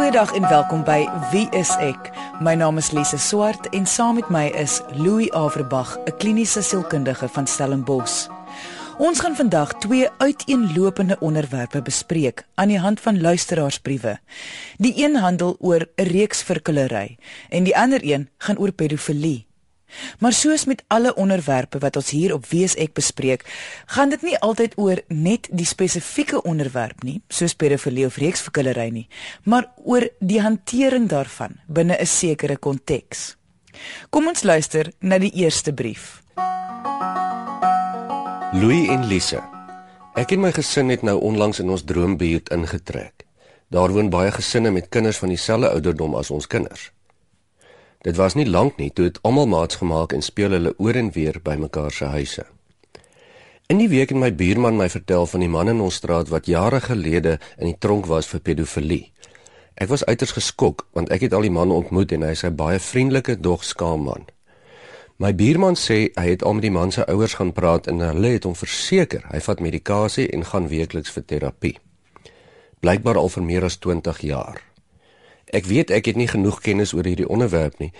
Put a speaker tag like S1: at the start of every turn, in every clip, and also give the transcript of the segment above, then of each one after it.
S1: Goeiedag en welkom by Wie is ek? My naam is Lise Swart en saam met my is Louis Averbag, 'n kliniese sielkundige van Stellenbosch. Ons gaan vandag twee uiteenlopende onderwerpe bespreek aan die hand van luisteraarsbriewe. Die een handel oor 'n reeks verkillery en die ander een gaan oor pedofilie. Maar soos met alle onderwerpe wat ons hier op Wees ek bespreek, gaan dit nie altyd oor net die spesifieke onderwerp nie, soos pedofilie of reeksverkillery nie, maar oor die hantering daarvan binne 'n sekere konteks. Kom ons luister na die eerste brief.
S2: Louis en Lisa. Ek en my gesin het nou onlangs in ons droombuurt ingetrek. Daar woon baie gesinne met kinders van dieselfde ouderdom as ons kinders. Dit was nie lank nie toe dit almal maats gemaak en speel hulle oor en weer by mekaar se huise. In die week het my buurman my vertel van die man in ons straat wat jare gelede in die tronk was vir pedofilie. Ek was uiters geskok want ek het al die man ontmoet en hy is 'n baie vriendelike dog skaam man. My buurman sê hy het al met die man se ouers gaan praat en hulle het hom verseker hy vat medikasie en gaan weekliks vir terapie. Blykbaar al vir meer as 20 jaar. Ek weet ek het nie genoeg kennis oor hierdie onderwerp nie,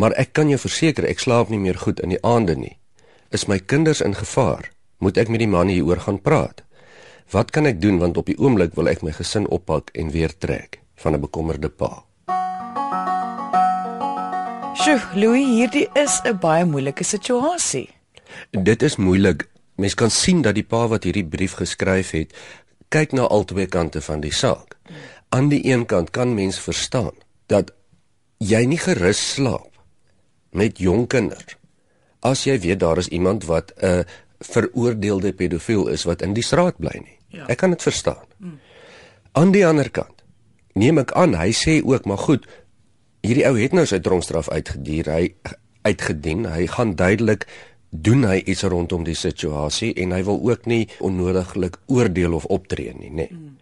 S2: maar ek kan jou verseker ek slaap nie meer goed in die aande nie. Is my kinders in gevaar? Moet ek met die man hieroor gaan praat? Wat kan ek doen want op die oomblik wil ek my gesin oppak en weer trek van 'n bekommerde pa.
S1: Sjoe, Louis, hierdie is 'n baie moeilike situasie.
S2: Dit is moeilik. Mens kan sien dat die pa wat hierdie brief geskryf het, kyk na albei kante van die saak aan die een kant kan mens verstaan dat jy nie gerus slaap met jong kinders as jy weet daar is iemand wat 'n veroordeelde pedofiel is wat in die straat bly nie. Ja. Ek kan dit verstaan. Hmm. Aan die ander kant neem ek aan hy sê ook maar goed hierdie ou het nou sy tronkstraf uitgedier hy uitgedien hy gaan duidelik doen hy iets rondom die situasie en hy wil ook nie onnodiglik oordeel of optree nie nê. Nee. Hmm.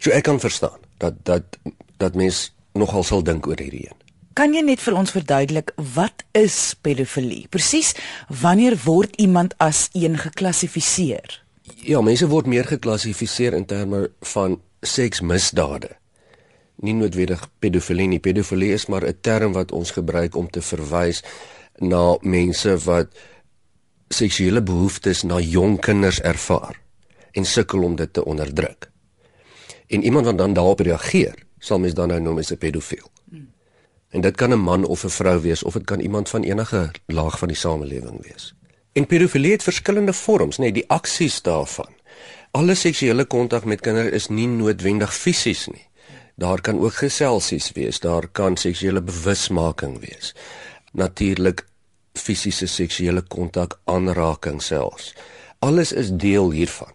S2: So ek kan verstaan dat dat dat mens nogal sal dink oor hierdie een.
S1: Kan jy net vir ons verduidelik wat is pedofilie? Presies wanneer word iemand as een geklassifiseer?
S2: Ja, mense word meer geklassifiseer in terme van seksmisdade. Nie noodwendig pedofilie nie. Pedofilie is maar 'n term wat ons gebruik om te verwys na mense wat seksuele behoeftes na jong kinders ervaar en sukkel om dit te onderdruk en iemand wat dan daarop reageer, sal mens dan nou noem as 'n pedofiel. Hmm. En dit kan 'n man of 'n vrou wees of dit kan iemand van enige laag van die samelewing wees. En pedofilie het verskillende vorms, nê, nee, die aksies daarvan. Alle seksuele kontak met kinders is nie noodwendig fisies nie. Daar kan ook geselsies wees, daar kan seksuele bewusmaking wees. Natuurlik fisiese seksuele kontak, aanraking selfs. Alles is deel hiervan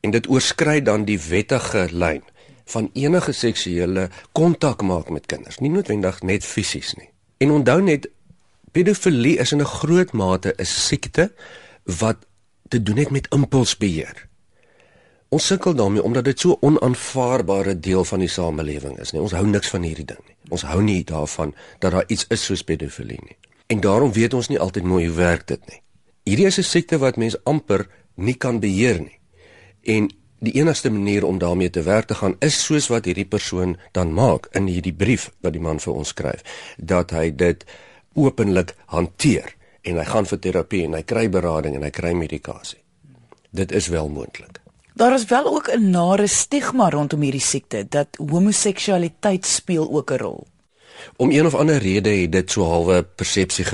S2: en dit oorskry dan die wettige lyn van enige seksuele kontak maak met kinders, nie noodwendig net fisies nie. En onthou net pedofilie is in 'n groot mate 'n siekte wat te doen het met impulsbeheer. Ons sukkel daarmee omdat dit so onaanvaarbare deel van die samelewing is, nie. Ons hou niks van hierdie ding nie. Ons hou nie daarvan dat daar iets is soos pedofilie nie. En daarom weet ons nie altyd mooi hoe werk dit nie. Hierdie is 'n siekte wat mens amper nie kan beheer nie. En die enigste manier om daarmee te werk te gaan is soos wat hierdie persoon dan maak in hierdie brief wat die man vir ons skryf, dat hy dit openlik hanteer en hy gaan vir terapie en hy kry berading en hy kry medikasie. Dit is wel moontlik.
S1: Daar is wel ook 'n nare stigma rondom hierdie siekte dat homoseksualiteit speel ook 'n rol.
S2: Om een of ander rede het dit so halwe persepsie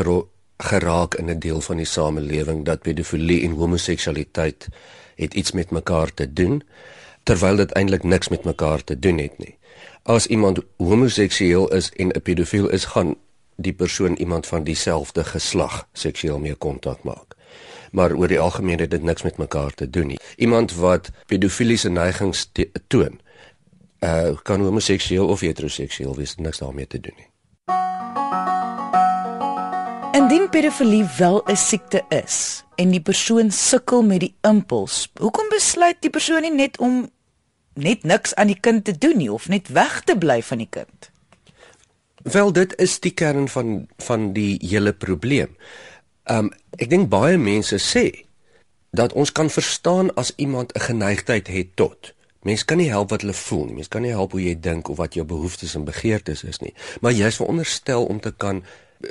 S2: geraak in 'n deel van die samelewing dat pedofilie en homoseksualiteit het iets met mekaar te doen terwyl dit eintlik niks met mekaar te doen het nie. As iemand homoseksueel is en 'n pedofiel is, gaan die persoon iemand van dieselfde geslag seksueel mee kontak maak. Maar oor die algemeen het dit niks met mekaar te doen nie. Iemand wat pedofiliese neigings toon, uh kan homoseksueel of heteroseksueel wees, niks daarmee te doen nie.
S1: Indien pedofilie wel 'n siekte is en die persoon sukkel met die impuls, hoekom besluit die persoon nie net om net niks aan die kind te doen nie of net weg te bly van die kind?
S2: Wel dit is die kern van van die hele probleem. Um ek dink baie mense sê dat ons kan verstaan as iemand 'n geneigtheid het tot Mens kan nie help wat hulle voel nie. Mens kan nie help hoe jy dink of wat jou behoeftes en begeertes is nie. Maar jy is veronderstel om te kan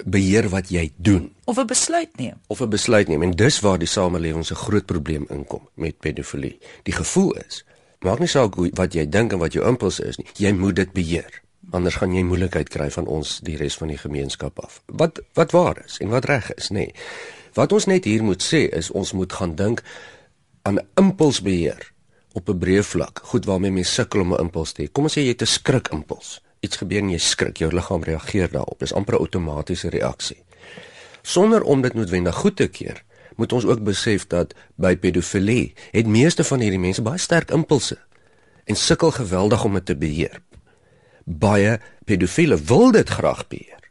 S2: beheer wat jy doen
S1: of 'n besluit neem.
S2: Of 'n besluit neem en dis waar die samelewing se groot probleem inkom met pedofilie. Die gevoel is, maak nie saak wat jy dink en wat jou impulse is nie, jy moet dit beheer. Anders gaan jy moeilikheid kry van ons die res van die gemeenskap af. Wat wat waar is en wat reg is, nê. Nee. Wat ons net hier moet sê is ons moet gaan dink aan impulsbeheer op 'n breë vlak. Goed waarmee mense sukkel om 'n impuls te hê. Kom ons sê jy het 'n skrikimpuls. Iets gebeur en jy skrik, jou liggaam reageer daarop. Dis amper 'n outomatiese reaksie. Sonder om dit noodwendig goed te keer, moet ons ook besef dat by pedofilie het meeste van hierdie mense baie sterk impulse en sukkel geweldig om dit te beheer. Baie pedofiele wil dit graag beheer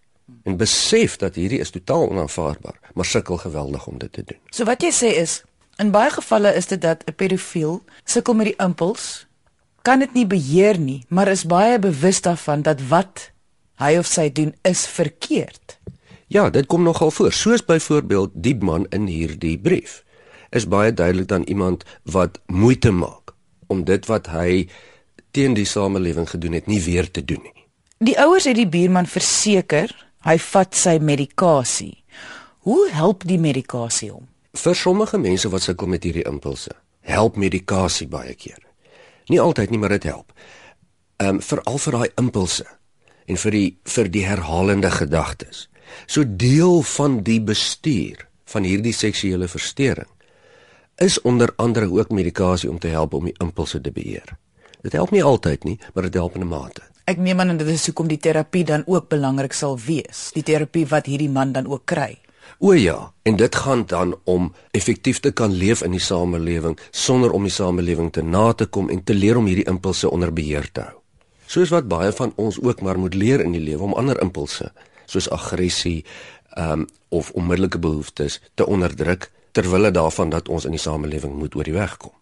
S2: en besef dat hierdie is totaal onaanvaarbaar, maar sukkel geweldig om dit te doen.
S1: So wat jy sê is In baie gevalle is dit dat 'n pedofiel sukkel met die impuls, kan dit nie beheer nie, maar is baie bewus daarvan dat wat hy of sy doen is verkeerd.
S2: Ja, dit kom nogal voor. Soos byvoorbeeld die man in hierdie brief is baie duidelik dan iemand wat moeite maak om dit wat hy teen die samelewing gedoen het nie weer te doen nie.
S1: Die ouers het die buurman verseker hy vat sy medikasie. Hoe help die medikasie hom?
S2: Vir sommige mense wat sukkel met hierdie impulse, help medikasie baie keer. Nie altyd nie, maar dit help. Ehm um, veral vir daai impulse en vir die vir die herhalende gedagtes. So deel van die bestuur van hierdie seksuele verstoring is onder andere ook medikasie om te help om die impulse te beheer. Dit help nie altyd nie, maar dit help in 'n mate.
S1: Ek neem aan dit is hoekom die terapie dan ook belangrik sal wees. Die terapie wat hierdie man dan ook kry.
S2: O ja, en dit gaan dan om effektief te kan leef in die samelewing sonder om die samelewing te na te kom en te leer om hierdie impulse onder beheer te hou. Soos wat baie van ons ook maar moet leer in die lewe om ander impulse soos aggressie ehm um, of onmiddellike behoeftes te onderdruk ter wille daarvan dat ons in die samelewing moet oor die weg kom.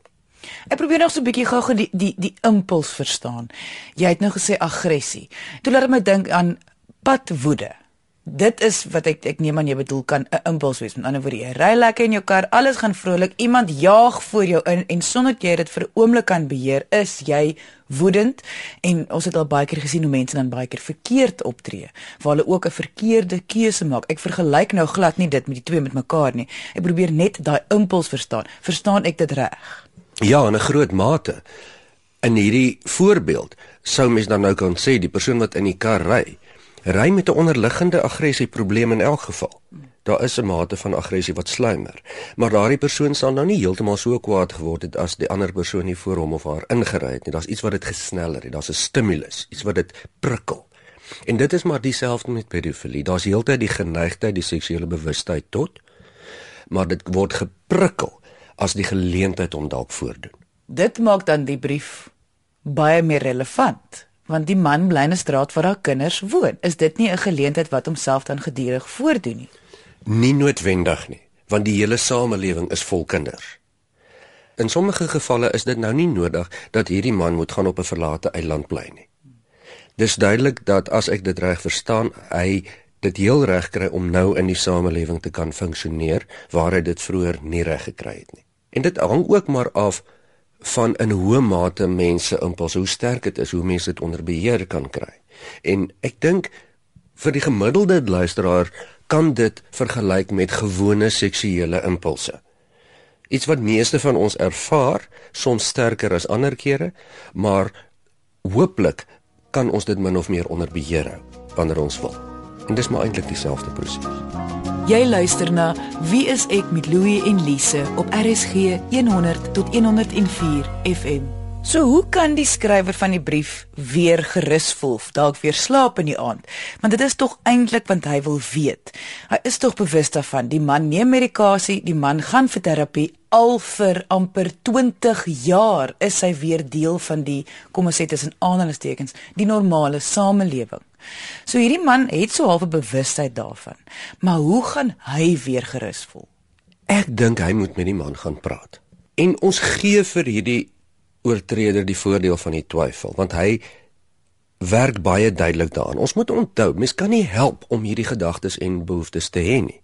S1: Ek probeer nog so 'n bietjie gou die die die impuls verstaan. Jy het nou gesê aggressie. Toe laat my dink aan padwoede. Dit is wat ek ek neem aan jy bedoel kan 'n impuls wees. Met ander woorde, jy ry lekker in jou kar, alles gaan vrolik, iemand jaag voor jou in en sonder jy dit vir 'n oomblik kan beheer, is jy woedend en ons het al baie keer gesien hoe mense dan baie keer verkeerd optree, waar hulle ook 'n verkeerde keuse maak. Ek vergelyk nou glad nie dit met die twee met mekaar nie. Ek probeer net daai impuls verstaan. Verstaan ek dit reg?
S2: Ja, in 'n groot mate. In hierdie voorbeeld sou mens dan nou kan sê die persoon wat in die kar ry ry met 'n onderliggende aggressie-probleem in elk geval. Daar is 'n mate van aggressie wat sluimer, maar daardie persoon sal nou nie heeltemal so kwaad geword het as die ander persoon nie voor hom of haar ingery het nie. Daar's iets wat dit gesneller het. Daar's 'n stimulus, iets wat dit prikkel. En dit is maar dieselfde met pedofilie. Daar's heeltyd die geneigtheid, die seksuele bewustheid tot, maar dit word geprikkel as die geleentheid om dalk voordoen.
S1: Dit maak dan die brief baie meer relevant want die man bly in 'n straat waar haar kinders woon. Is dit nie 'n geleentheid wat homself dan gedurig voordoen nie?
S2: Nie noodwendig nie, want die hele samelewing is vol kinders. In sommige gevalle is dit nou nie nodig dat hierdie man moet gaan op 'n verlate eiland bly nie. Dis duidelik dat as ek dit reg verstaan, hy dit heel reg kry om nou in die samelewing te kan funksioneer waar hy dit vroeër nie reg gekry het nie. En dit hang ook maar af van in hoe mate mense impuls hoe sterk dit is hoe mense dit onder beheer kan kry. En ek dink vir die gemiddelde luisteraar kan dit vergelyk met gewone seksuele impulse. Iets wat meeste van ons ervaar, soms sterker as ander kere, maar hooplik kan ons dit min of meer onder beheer hou wanneer ons wil. En dis maar eintlik dieselfde proses.
S1: Jy luister na Wie is ek met Louie en Lise op RSG 100 tot 104 FM. So hoe kan die skrywer van die brief weer gerus voel, dalk weer slaap in die aand? Want dit is tog eintlik want hy wil weet. Hy is tog bewus daarvan, die man neem medikasie, die man gaan vir terapie al vir amper 20 jaar is hy weer deel van die kom ons sê tussen aanhalingstekens, die normale samelewing. So hierdie man het so half 'n bewustheid daarvan. Maar hoe gaan hy weer gerus voel?
S2: Ek dink hy moet met die man gaan praat. En ons gee vir hierdie oortreder die voordeel van die twyfel, want hy werk baie duidelik daaraan. Ons moet onthou, mens kan nie help om hierdie gedagtes en behoeftes te hê nie.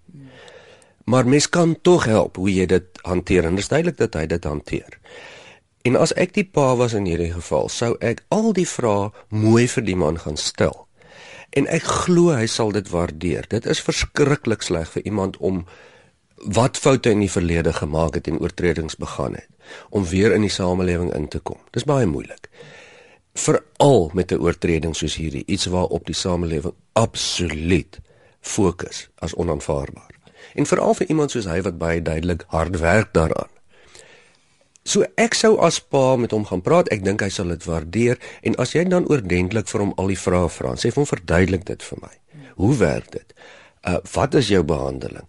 S2: Maar mens kan tog help hoe jy dit hanteer en dit is duidelik dat hy dit hanteer. En as ek die pa was in hierdie geval, sou ek al die vrae mooi vir die man gaan stel. En ek glo hy sal dit waardeer. Dit is verskriklik sleg vir iemand om wat foute in die verlede gemaak het en oortredings begaan het om weer in die samelewing in te kom. Dis baie moeilik. Veral met 'n oortreding soos hierdie, iets waarop die samelewing absoluut fokus as onaanvaarbaar. En veral vir iemand soos hy wat baie duidelik hard werk daaraan. So ek sou as pa met hom gaan praat. Ek dink hy sal dit waardeer en as jy dan oordentlik vir hom al die vrae vra, sê vir hom verduidelik dit vir my. Hoe werk dit? Uh wat is jou behandeling?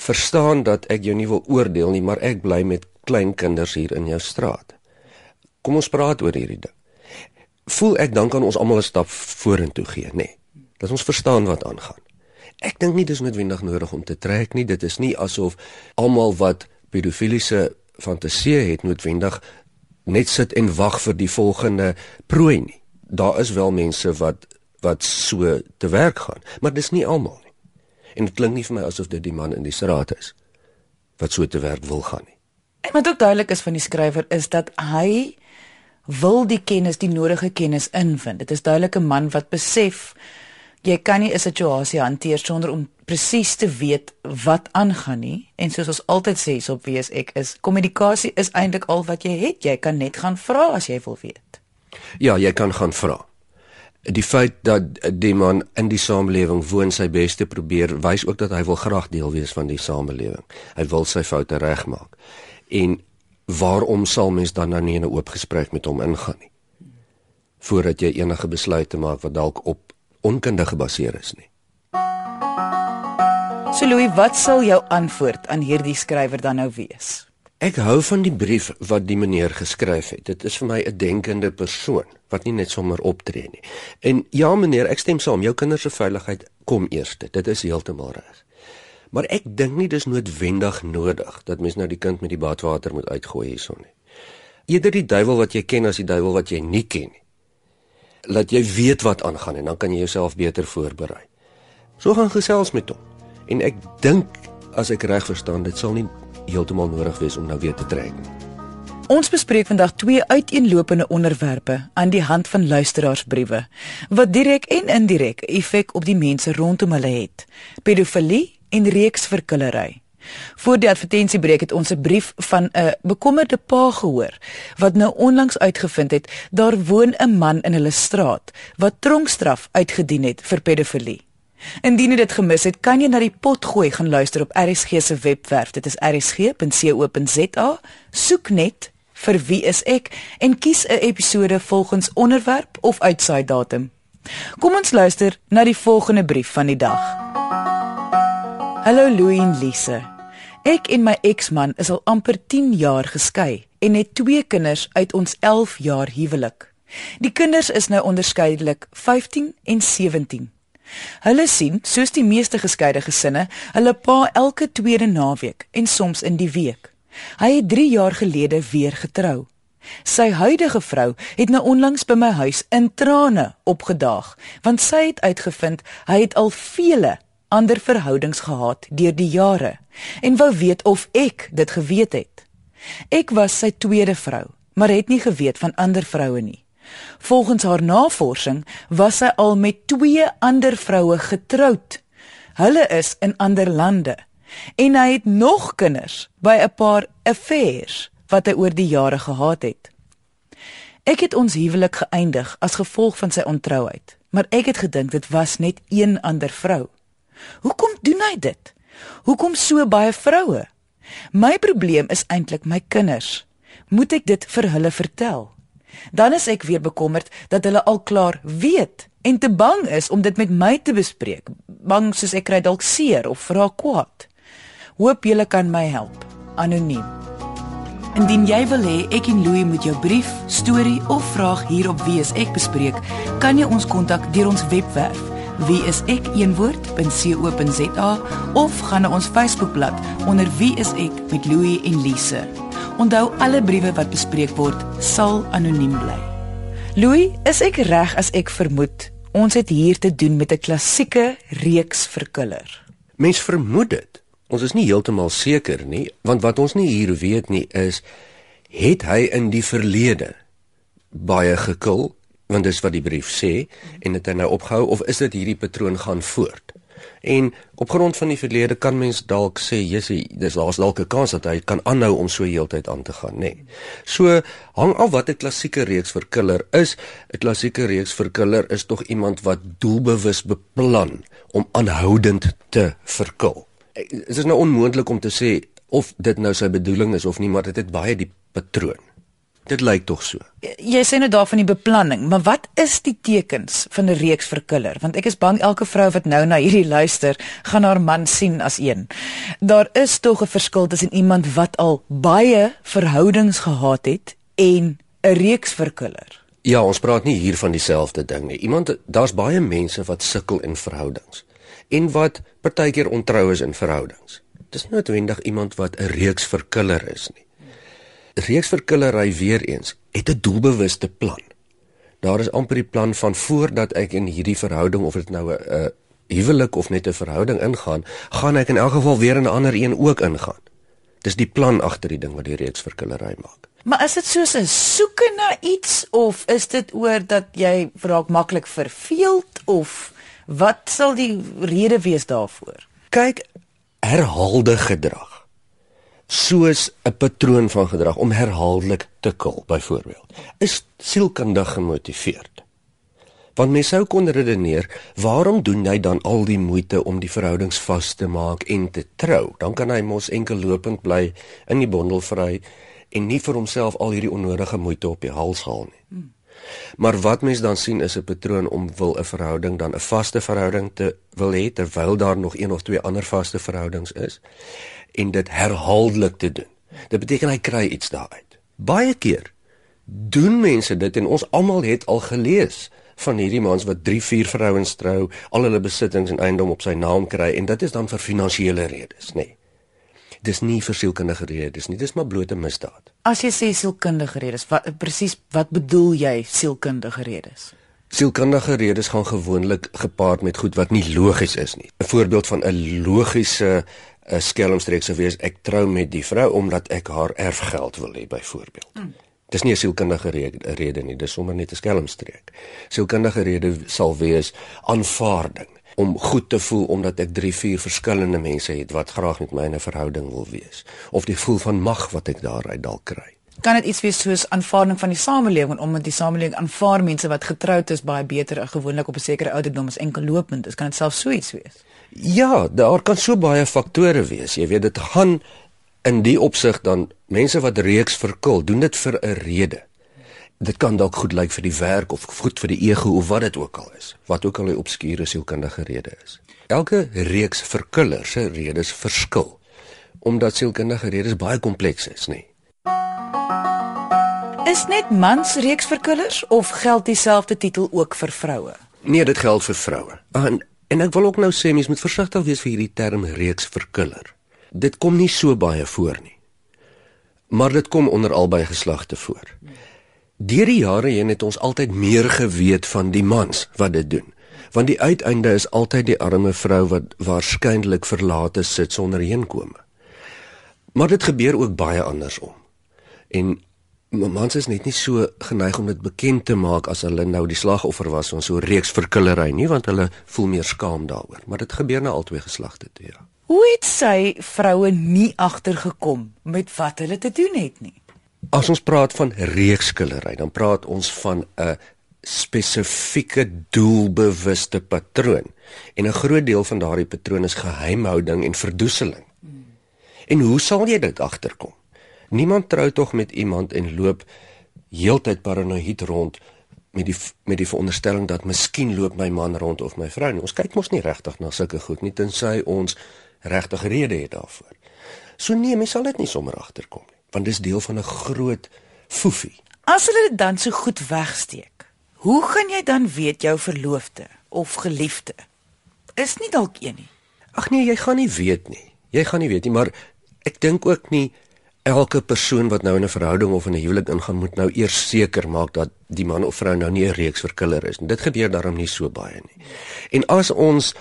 S2: verstaan dat ek jou nie wil oordeel nie, maar ek bly met klein kinders hier in jou straat. Kom ons praat oor hierdie ding. Voel ek dan kan ons almal 'n stap vorentoe gee, nê? Nee. Dat ons verstaan wat aangaan. Ek dink nie dis noodwendig nodig om te trek nie. Dit is nie asof almal wat pedofiliese fantasieë het noodwendig net sit en wag vir die volgende prooi nie. Daar is wel mense wat wat so te werk gaan, maar dis nie almal nie. En dit klink nie vir my asof dit die man in die straat is wat so te werk wil gaan nie.
S1: En wat ook duidelik is van die skrywer is dat hy wil die kennis, die nodige kennis invind. Dit is duidelik 'n man wat besef jy kan nie 'n situasie hanteer sonder om presies te weet wat aangaan nie. En soos ons altyd sê so op wees ek is kommunikasie is eintlik al wat jy het. Jy kan net gaan vra as jy wil weet.
S2: Ja, jy kan gaan vra die feit dat die man in die samelewing woon sy bes te probeer wys ook dat hy wil graag deel wees van die samelewing. Hy wil sy foute regmaak. En waarom sal mens dan nou nie 'n oop gesprek met hom ingaan nie? Voordat jy enige besluite maak wat dalk op onkunde gebaseer is nie.
S1: So Louis, wat sal jou antwoord aan hierdie skrywer dan nou wees?
S2: Ek hou van die brief wat die meneer geskryf het. Dit is vir my 'n denkende persoon wat nie net sommer optree nie. En ja meneer, ek stem saam, jou kinders se veiligheid kom eers. Dit is heeltemal reg. Maar ek dink nie dis noodwendig nodig dat mens nou die kind met die badwater moet uitgooi hierson nie. Eerder die duiwel wat jy ken as die duiwel wat jy nie ken nie. Laat jy weet wat aangaan en dan kan jy jouself beter voorberei. So gaan gesels met hom. En ek dink as ek reg verstaan, dit sal nie heeltemal nodig wees om nou weer te trek.
S1: Ons bespreek vandag twee uiteenlopende onderwerpe aan die hand van luisteraarsbriewe wat direk en indirek effek op die mense rondom hulle het: pedofilie en reeksverkillery. Voor die advertensiebreek het ons 'n brief van 'n bekommerde pa gehoor wat nou onlangs uitgevind het daar woon 'n man in hulle straat wat tronkstraf uitgedien het vir pedofilie. Indien jy dit gemis het, kan jy na die pot gooi gaan luister op RSG se webwerf. Dit is rsg.co.za. Soek net vir wie is ek en kies 'n episode volgens onderwerp of uitsaai datum. Kom ons luister na die volgende brief van die dag. Hallo Louie en Lise. Ek en my eksman is al amper 10 jaar geskei en het twee kinders uit ons 11 jaar huwelik. Die kinders is nou onderskeidelik 15 en 17. Hulle sien, soos die meeste geskeide gesinne, hulle pa elke tweede naweek en soms in die week. Hy het 3 jaar gelede weer getrou. Sy huidige vrou het nou onlangs by my huis in trane opgedaag, want sy het uitgevind hy het al vele ander verhoudings gehad deur die jare en wou weet of ek dit geweet het. Ek was sy tweede vrou, maar het nie geweet van ander vroue nie. Volgens haar navorsing was sy al met twee ander vroue getroud. Hulle is in ander lande en hy het nog kinders by 'n paar affairs wat hy oor die jare gehad het. Ek het ons huwelik geëindig as gevolg van sy ontrouheid, maar ek het gedink dit was net een ander vrou. Hoekom doen hy dit? Hoekom so baie vroue? My probleem is eintlik my kinders. Moet ek dit vir hulle vertel? Dan is ek weer bekommerd dat hulle al klaar weet en te bang is om dit met my te bespreek. Bang soos ek kry dalk seer of vra kwaad. Hoop julle kan my help. Anoniem. Indien jy wil hê ek en Louie moet jou brief, storie of vraag hier op Wees ek bespreek, kan jy ons kontak deur ons webwerf wieisek.co.za of gaan na ons Facebookblad onder Wie is ek met Louie en Lise. Onthou alle briewe wat bespreek word sal anoniem bly. Louis, is ek reg as ek vermoed ons het hier te doen met 'n klassieke reeks verkiller?
S2: Mens vermoed dit. Ons is nie heeltemal seker nie, want wat ons nie hier weet nie is het hy in die verlede baie gekil want dis wat die brief sê en dit het nou opgehou of is dit hierdie patroon gaan voort? En op grond van die verlede kan mens dalk sê Jessie dis daar's dalk 'n kans dat hy kan aanhou om so heeltyd aan te gaan nê nee. so hang af wat 'n klassieke reeks vir killer is. 'n klassieke reeks vir killer is tog iemand wat doelbewus beplan om aanhoudend te verkil. Dit is nou onmoontlik om te sê of dit nou sy bedoeling is of nie maar dit het baie die patroon Dit lyk tog so.
S1: Jy sê nou daar van die beplanning, maar wat is die tekens van 'n reeks verkiller? Want ek is bang elke vrou wat nou na hierdie luister, gaan haar man sien as een. Daar is tog 'n verskil tussen iemand wat al baie verhoudings gehad het en 'n reeks verkiller.
S2: Ja, ons praat nie hier van dieselfde ding nie. Iemand daar's baie mense wat sukkel in verhoudings en wat partykeer ontrou is in verhoudings. Dis nie noodwendig iemand wat 'n reeks verkiller is nie reeksverkillery weer eens het 'n doelbewuste plan. Daar is amper die plan van voordat ek in hierdie verhouding of dit nou 'n huwelik of net 'n verhouding ingaan, gaan ek in elk geval weer in 'n ander een ook ingaan. Dis die plan agter die ding wat die reeksverkillery maak.
S1: Maar is dit soos 'n soeke na iets of is dit oor dat jy raak maklik verveeld of wat sal die rede wees daarvoor?
S2: Kyk, herhaalde gedrag soos 'n patroon van gedrag om herhaaldelik te kil byvoorbeeld is sielkundig gemotiveerd. Want mens sou kon redeneer waarom doen hy dan al die moeite om die verhoudings vas te maak en te trou? Dan kan hy mos enkel lopend bly in die bondel vry en nie vir homself al hierdie onnodige moeite op die hals haal nie. Hmm. maar wat mens dan sien is 'n patroon om wil 'n verhouding dan 'n vaste verhouding te wil hê terwyl daar nog een of twee ander vaste verhoudings is en dit herhaaldelik te doen. Dit beteken hy kry iets daaruit. Baie keer doen mense dit en ons almal het al gelees van hierdie mans wat 3, 4 vrouens trou, al hulle besittings en eiendom op sy naam kry en dit is dan vir finansiële redes, nê. Nee. Dis nie vir sielkundige redes nie, dis maar blote misdaad.
S1: As jy sê sielkundige redes, wat presies wat bedoel jy sielkundige redes?
S2: Sielkundige redes gaan gewoonlik gepaard met goed wat nie logies is nie. 'n Voorbeeld van 'n logiese 'n skelmstreek sou wees ek trou met die vrou omdat ek haar erfgeld wil hê byvoorbeeld. Mm. Dis nie 'n sielkundige rede, rede nie, dis sommer net 'n skelmstreek. Sielkundige rede sal wees aanvaarding om goed te voel omdat ek 3, 4 verskillende mense het wat graag met my 'n verhouding wil wees of die gevoel van mag wat ek daaruit dalk kry.
S1: Kan dit iets wees soos aanvaarding van die samelewing omdat die samelewing aanvaar mense wat getroud is baie beter as gewoonlik op 'n sekere ouderdom as enkel lopend is, kan dit self so iets wees?
S2: Ja, daar kan so baie faktore wees. Jy weet dit gaan in die opsig dan mense wat reeks verkil, doen dit vir 'n rede. Dit kan dalk goed lyk vir die werk of goed vir die ego of wat dit ook al is, wat ook al 'n obskure sielkundige rede is. Elke reeks verkiller se redes verskil omdat sielkundige redes baie kompleks is, nê.
S1: Is net mans reeks verkillers of geld dieselfde titel ook vir vroue?
S2: Nee, dit geld vir vroue. En En ek wil ook nou sê mens moet versigtig wees vir hierdie term reeks verkiller. Dit kom nie so baie voor nie. Maar dit kom onder albei geslagte voor. Deur die jare heen het ons altyd meer geweet van die mans wat dit doen. Want die uiteinde is altyd die arme vrou wat waarskynlik verlate sit sonder heenkome. Maar dit gebeur ook baie andersom. En mans is net nie so geneig om dit bekend te maak as hulle nou die slagoffer was van so 'n reeks verkillery nie want hulle voel meer skaam daaroor. Maar dit gebeur nou albei geslagte toe ja.
S1: Hoe het sy vroue nie agtergekom met wat hulle te doen het nie?
S2: As ons praat van reekskillery dan praat ons van 'n spesifieke doelbewuste patroon. En 'n groot deel van daardie patroon is geheimhouding en verdoeseling. Hmm. en hoe sal jy dit agterkom Niemand trou tog met iemand en loop heeltyd paranoïed rond met die met die veronderstelling dat miskien loop my man rond of my vrou nie. Ons kyk mos nie regtig na sulke goed nie tensy ons regtig rede het daarvoor. So nee, mens sal dit nie sommer agterkom nie, want dis deel van 'n groot foefie.
S1: As hulle dit dan so goed wegsteek, hoe gaan jy dan weet jou verloofde of geliefde is nie dalk een nie?
S2: Ag nee, jy gaan nie weet nie. Jy gaan nie weet nie, maar ek dink ook nie elke persoon wat nou in 'n verhouding of in 'n huwelik ingaan moet nou eers seker maak dat die man of vrou nou nie 'n reeks verkiller is nie. Dit gebeur daarom nie so baie nie. En as ons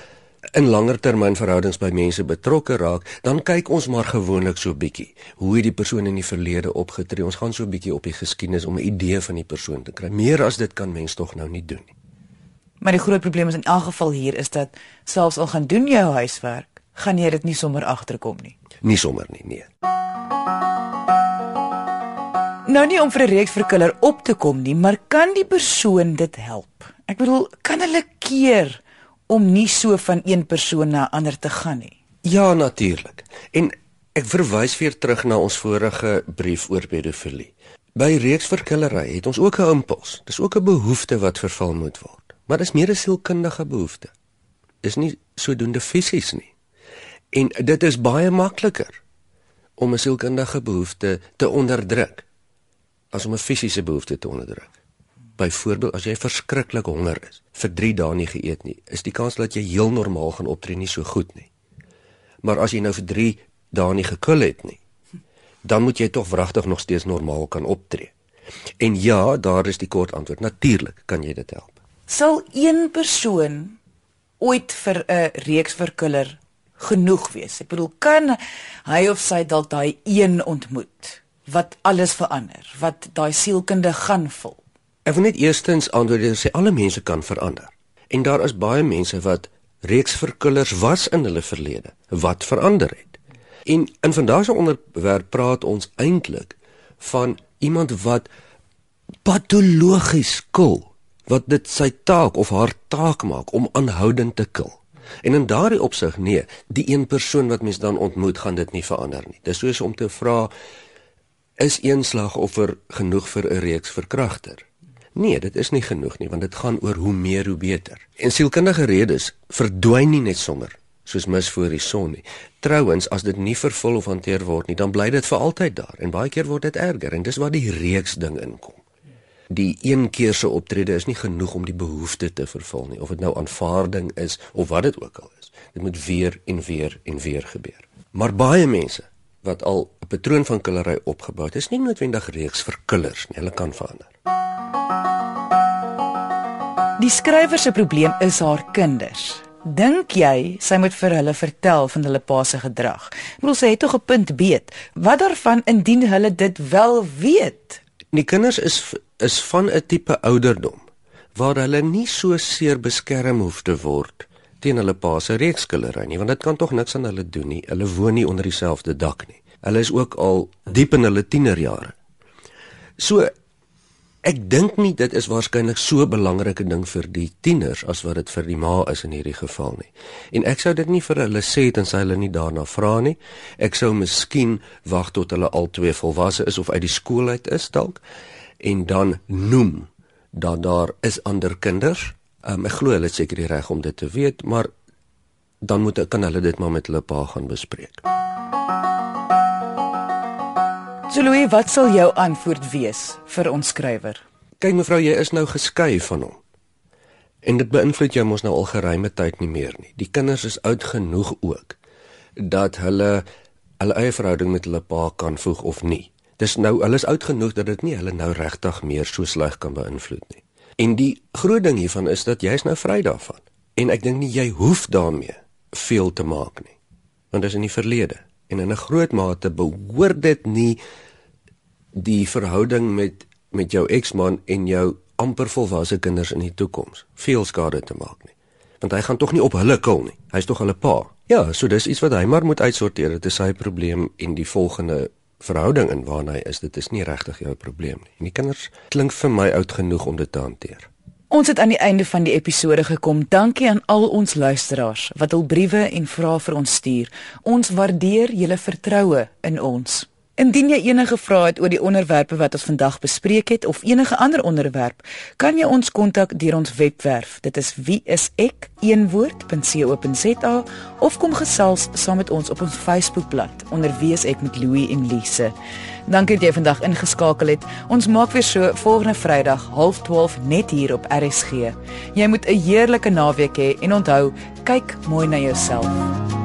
S2: in langer termyn verhoudings by mense betrokke raak, dan kyk ons maar gewoonlik so bietjie hoe het die persoon in die verlede opgetree. Ons gaan so bietjie op die geskiedenis om 'n idee van die persoon te kry. Meer as dit kan mens tog nou nie doen nie.
S1: Maar die groot probleem is in elk geval hier is dat selfs al gaan doen jou huiswerk, gaan jy dit nie sommer agterkom nie.
S2: Nie sommer nie, nee.
S1: Nou nie om vir 'n reeks verkiller op te kom nie, maar kan die persoon dit help? Ek bedoel, kan hulle keer om nie so van een persoon na ander te gaan nie?
S2: Ja, natuurlik. En ek verwys weer terug na ons vorige brief oor pedofilie. By reeks verkillery het ons ook 'n impuls. Dis ook 'n behoefte wat vervul moet word. Maar dis meer 'n sielkundige behoefte. Dis nie sodoende fisies nie. En dit is baie makliker om 'n sielkundige behoefte te onderdruk as om 'n fisiese behoefte te onderdruk. Byvoorbeeld as jy verskriklik honger is, vir 3 dae nie geëet nie, is die kans dat jy heel normaal gaan optree nie so goed nie. Maar as jy nou vir 3 dae nie gekul het nie, dan moet jy tog wragtig nog steeds normaal kan optree. En ja, daar is die kort antwoord. Natuurlik kan jy dit help.
S1: Sal een persoon ooit vir 'n reeks verkiller genoeg wees? Ek bedoel, kan hy of sy dalk daai een ontmoet wat alles verander, wat daai sielkunde gaan vul.
S2: Ek wil net eerstens antwoord en sê alle mense kan verander. En daar is baie mense wat reeks verkullers was in hulle verlede wat verander het. En in vandag se onderwerp praat ons eintlik van iemand wat patologies kil, wat dit sy taak of haar taak maak om aanhoudend te kil. En in daardie opsig nee, die een persoon wat mens dan ontmoet gaan dit nie verander nie. Dis soos om te vra is een slagoffer genoeg vir 'n reeks verkragter? Nee, dit is nie genoeg nie, want dit gaan oor hoe meer hoe beter. En sielkundige redes verdwyn nie net sommer soos mis voor die son nie. Trouwens, as dit nie vervul of hanteer word nie, dan bly dit vir altyd daar en baie keer word dit erger en dis waar die reeks ding inkom. Die een keer se optrede is nie genoeg om die behoefte te vervul nie, of dit nou aanvaarding is of wat dit ook al is. Dit moet weer en weer en weer gebeur. Maar baie mense wat al 'n patroon van killery opgebou het, is nie noodwendig reeks vir killers nie. Hulle kan verander.
S1: Die skrywer se probleem is haar kinders. Dink jy sy moet vir hulle vertel van hulle pa se gedrag? Ek bedoel sy het tog 'n punt beet. Wat daarvan indien hulle dit wel weet?
S2: Die kinders is is van 'n tipe ouderdom waar hulle nie so seer beskerm hoef te word teen hulle pa se reekskillery nie, want dit kan tog niks aan hulle doen nie. Hulle woon nie onder dieselfde dak nie. Hulle is ook al diep in hulle tienerjare. So ek dink nie dit is waarskynlik so 'n belangrike ding vir die tieners as wat dit vir die ma is in hierdie geval nie. En ek sou dit nie vir hulle sê tensy hulle nie daarna vra nie. Ek sou miskien wag tot hulle al twee volwasse is of uit die skool uit is dalk en dan noem dat daar is ander kinders Um, ek glo hulle het seker die reg om dit te weet, maar dan moet kan hulle dit maar met hulle pa gaan bespreek.
S1: So Louis, wat sal jou antwoord wees vir ons skrywer?
S2: Kyk mevrou, jy is nou geskei van hom. En dit beïnvloed jou mos nou al geruime tyd nie meer nie. Die kinders is oud genoeg ook dat hulle hulle eie verhouding met hulle pa kan voeg of nie. Dis nou hulle is oud genoeg dat dit nie hulle nou regtig meer so sleg kan beïnvloed nie. En die groot ding hiervan is dat jy is nou vry daarvan. En ek dink nie jy hoef daarmee veel te maak nie. Want dit is in die verlede en in 'n groot mate behoort dit nie die verhouding met met jou eksman en jou amper volwasse kinders in die toekoms veel skade te maak nie. Want hy gaan tog nie op hulle kil nie. Hy's tog hulle pa. Ja, so dis iets wat hy maar moet uitsorteer. Dit is sy probleem en die volgende verhouding in waarna hy is, dit is nie regtig jou probleem nie. En die kinders klink vir my oud genoeg om dit te hanteer.
S1: Ons het aan die einde van die episode gekom. Dankie aan al ons luisteraars wat hul briewe en vrae vir ons stuur. Ons waardeer julle vertroue in ons. Indien jy enige vrae het oor die onderwerpe wat ons vandag bespreek het of enige ander onderwerp, kan jy ons kontak deur ons webwerf. Dit is wieisek.co.za of kom gesels saam met ons op ons Facebookblad onder wieisek met Louie en Lise. Dankie dat jy vandag ingeskakel het. Ons maak weer so volgende Vrydag 0.30 net hier op RSG. Jy moet 'n heerlike naweek hê he, en onthou, kyk mooi na jouself.